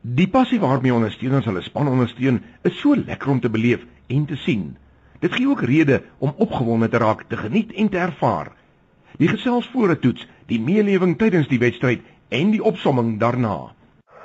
Die passie waarmee ondersteuners hulle span ondersteun, is so lekker om te beleef en te sien. Dit gee ook rede om opgewonde te raak, te geniet en te ervaar. Die gesels voor 'n toets, die meelewing tydens die wedstryd en die opsomming daarna.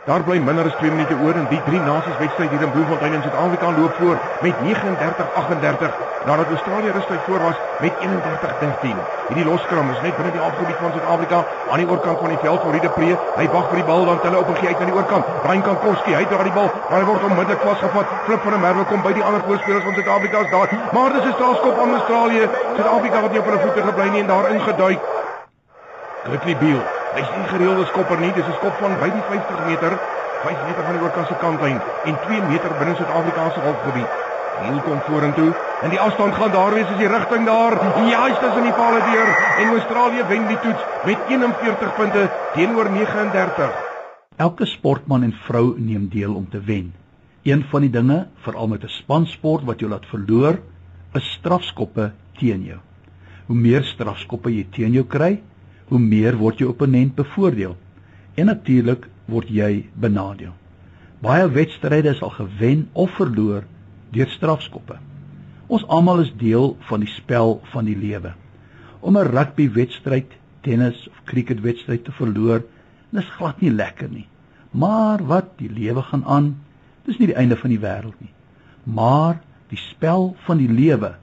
Daar bly minder as 2 minute oor in die drie nasies wedstryd hier in Bloemfontein in Suid-Afrika loop voor met 39-38 nadat Australië rustig voor was met 31-13. Hierdie loskram is net binne die afgebied van Suid-Afrika aan die oorkant van die veld vir Riede Pre. Hy wag vir die bal want hulle op 'n gee uit na die oorkant. Brian Kankowski, hy dra die bal, maar hy word onmiddellik vasgevat. Flip van der Merwe kom by die ander voorspelers van Suid-Afrika is daar. Maar dis 'n strafskop aan Australië. Suid-Afrika wat nie op hulle voete gebly nie en daar ingeduik. Griffie Beal Hy sien gereelde skopper nie, dis 'n skop van by die 50 meter, 5 meter van die oorkant se kantlyn en 2 meter binne Suid-Afrikaanse halfgebied. Hier kom vorentoe en die afstand gaan daar wees as die rigting daar. Ja, hy's tussen die palle deur en Australië wen die toets met 41 punte teenoor 39. Elke sportman en vrou neem deel om te wen. Een van die dinge, veral met 'n spansport wat jou laat verloor, is strafskoppe teen jou. Hoe meer strafskoppe jy teen jou kry, hoe meer word jou opponent bevoordeel en natuurlik word jy benadeel. Baie wedstryde is al gewen of verloor deur strafskoppe. Ons almal is deel van die spel van die lewe. Om 'n rugbywedstryd, tennis of cricketwedstryd te verloor, is glad nie lekker nie. Maar wat, die lewe gaan aan. Dis nie die einde van die wêreld nie. Maar die spel van die lewe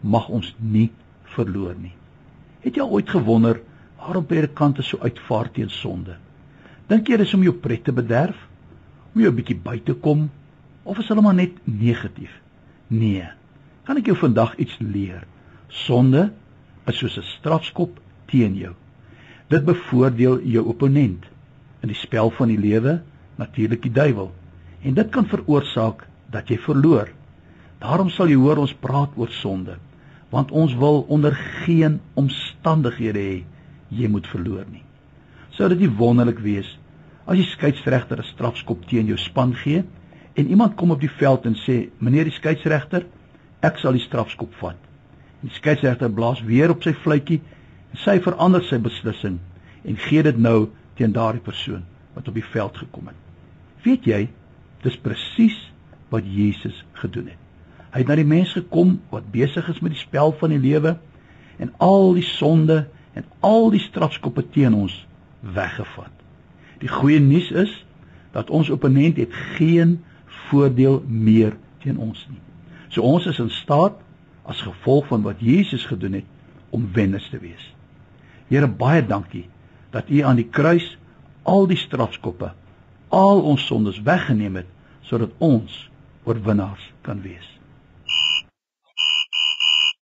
mag ons nie verloor nie. Het jy ooit gewonder waarom predikante so uitvaar teen sonde? Dink jy dis om jou pret te bederf? Om jou 'n bietjie by te kom of is hulle maar net negatief? Nee. Kan ek jou vandag iets leer? Sonde is soos 'n strafskop teen jou. Dit bevoordeel jou opponent in die spel van die lewe, natuurlik die duiwel. En dit kan veroorsaak dat jy verloor. Daarom sal jy hoor ons praat oor sonde, want ons wil onder geen omstandighede hê jy moet verloor nie. Sou dit nie wonderlik wees as die skeieregter 'n strafskop teen jou span gee en iemand kom op die veld en sê: "Meneer die skeieregter, ek sal die strafskop vat." Die skeieregter blaas weer op sy fluitjie en sy verander sy beslissing en gee dit nou teen daardie persoon wat op die veld gekom het. Weet jy, dis presies wat Jesus gedoen het. Hy het na die mens gekom wat besig is met die spel van die lewe en al die sonde en al die strafskoppe teen ons weggevat. Die goeie nuus is dat ons opponent het geen voordeel meer teen ons nie. So ons is in staat as gevolg van wat Jesus gedoen het om wenners te wees. Here baie dankie dat U aan die kruis al die strafskoppe, al ons sondes weggeneem het sodat ons oorwinnaars kan wees.